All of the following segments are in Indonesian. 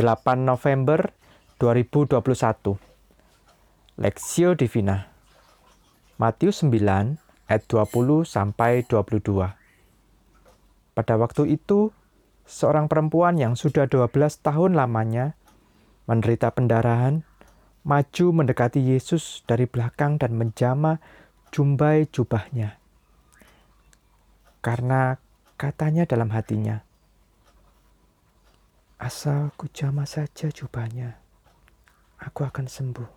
8 November 2021. Lexio Divina. Matius 9 ayat 20 sampai 22. Pada waktu itu, seorang perempuan yang sudah 12 tahun lamanya menderita pendarahan maju mendekati Yesus dari belakang dan menjama jumbai jubahnya. Karena katanya dalam hatinya, Asal ku jama saja jubahnya, aku akan sembuh.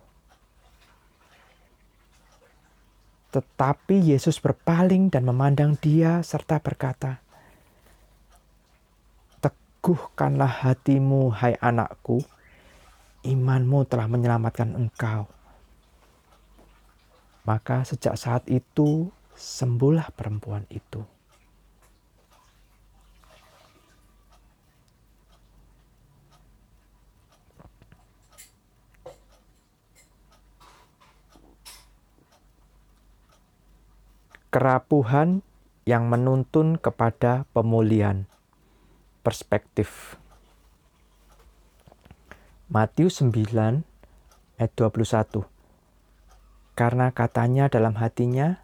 Tetapi Yesus berpaling dan memandang dia serta berkata, Teguhkanlah hatimu, hai anakku, imanmu telah menyelamatkan engkau. Maka sejak saat itu sembuhlah perempuan itu. Kerapuhan yang menuntun kepada pemulihan. Perspektif. Matius 9 ayat 21. Karena katanya dalam hatinya,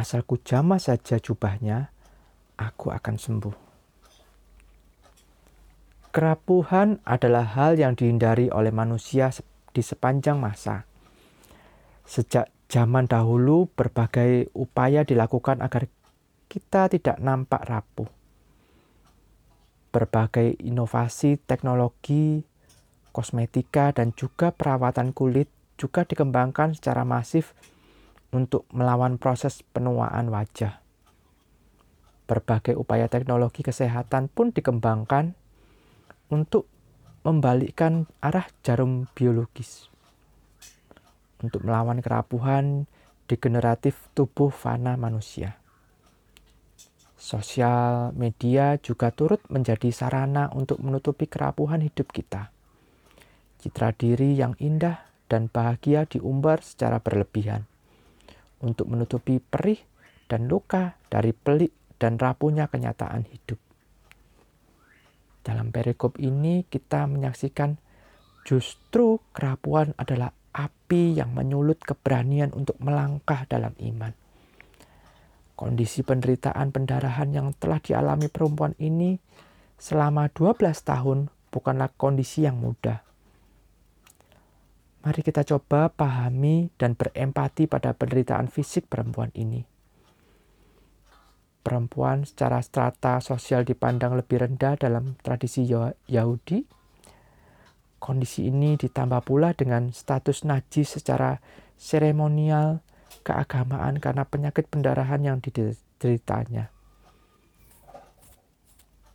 asalku jama saja jubahnya, aku akan sembuh. Kerapuhan adalah hal yang dihindari oleh manusia di sepanjang masa. Sejak Zaman dahulu berbagai upaya dilakukan agar kita tidak nampak rapuh. Berbagai inovasi teknologi, kosmetika, dan juga perawatan kulit juga dikembangkan secara masif untuk melawan proses penuaan wajah. Berbagai upaya teknologi kesehatan pun dikembangkan untuk membalikkan arah jarum biologis untuk melawan kerapuhan degeneratif tubuh fana manusia. Sosial media juga turut menjadi sarana untuk menutupi kerapuhan hidup kita. Citra diri yang indah dan bahagia diumbar secara berlebihan untuk menutupi perih dan luka dari pelik dan rapuhnya kenyataan hidup. Dalam perikop ini kita menyaksikan justru kerapuhan adalah api yang menyulut keberanian untuk melangkah dalam iman. Kondisi penderitaan pendarahan yang telah dialami perempuan ini selama 12 tahun bukanlah kondisi yang mudah. Mari kita coba pahami dan berempati pada penderitaan fisik perempuan ini. Perempuan secara strata sosial dipandang lebih rendah dalam tradisi Yahudi Kondisi ini ditambah pula dengan status najis secara seremonial keagamaan karena penyakit pendarahan yang dideritanya.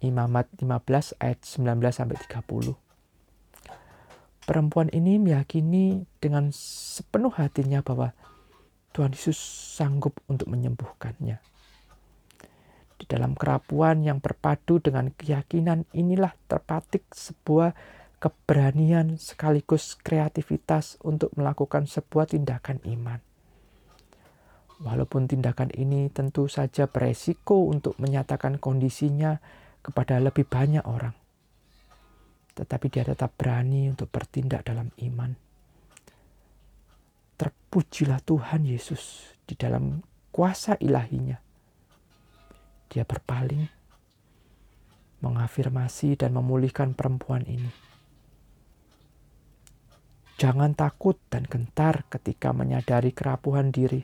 Imamat 15 ayat 19 sampai 30. Perempuan ini meyakini dengan sepenuh hatinya bahwa Tuhan Yesus sanggup untuk menyembuhkannya. Di dalam kerapuan yang berpadu dengan keyakinan inilah terpatik sebuah keberanian sekaligus kreativitas untuk melakukan sebuah tindakan iman. Walaupun tindakan ini tentu saja beresiko untuk menyatakan kondisinya kepada lebih banyak orang, tetapi dia tetap berani untuk bertindak dalam iman. Terpujilah Tuhan Yesus di dalam kuasa ilahinya. Dia berpaling, mengafirmasi dan memulihkan perempuan ini Jangan takut dan gentar ketika menyadari kerapuhan diri.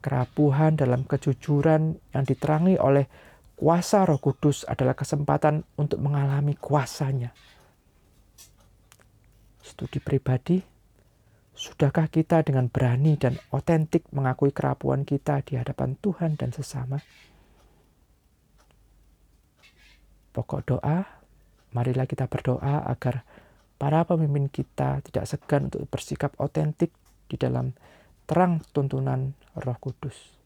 Kerapuhan dalam kejujuran yang diterangi oleh kuasa Roh Kudus adalah kesempatan untuk mengalami kuasanya. Studi pribadi, sudahkah kita dengan berani dan otentik mengakui kerapuhan kita di hadapan Tuhan dan sesama? Pokok doa, marilah kita berdoa agar para pemimpin kita tidak segan untuk bersikap otentik di dalam terang tuntunan Roh Kudus.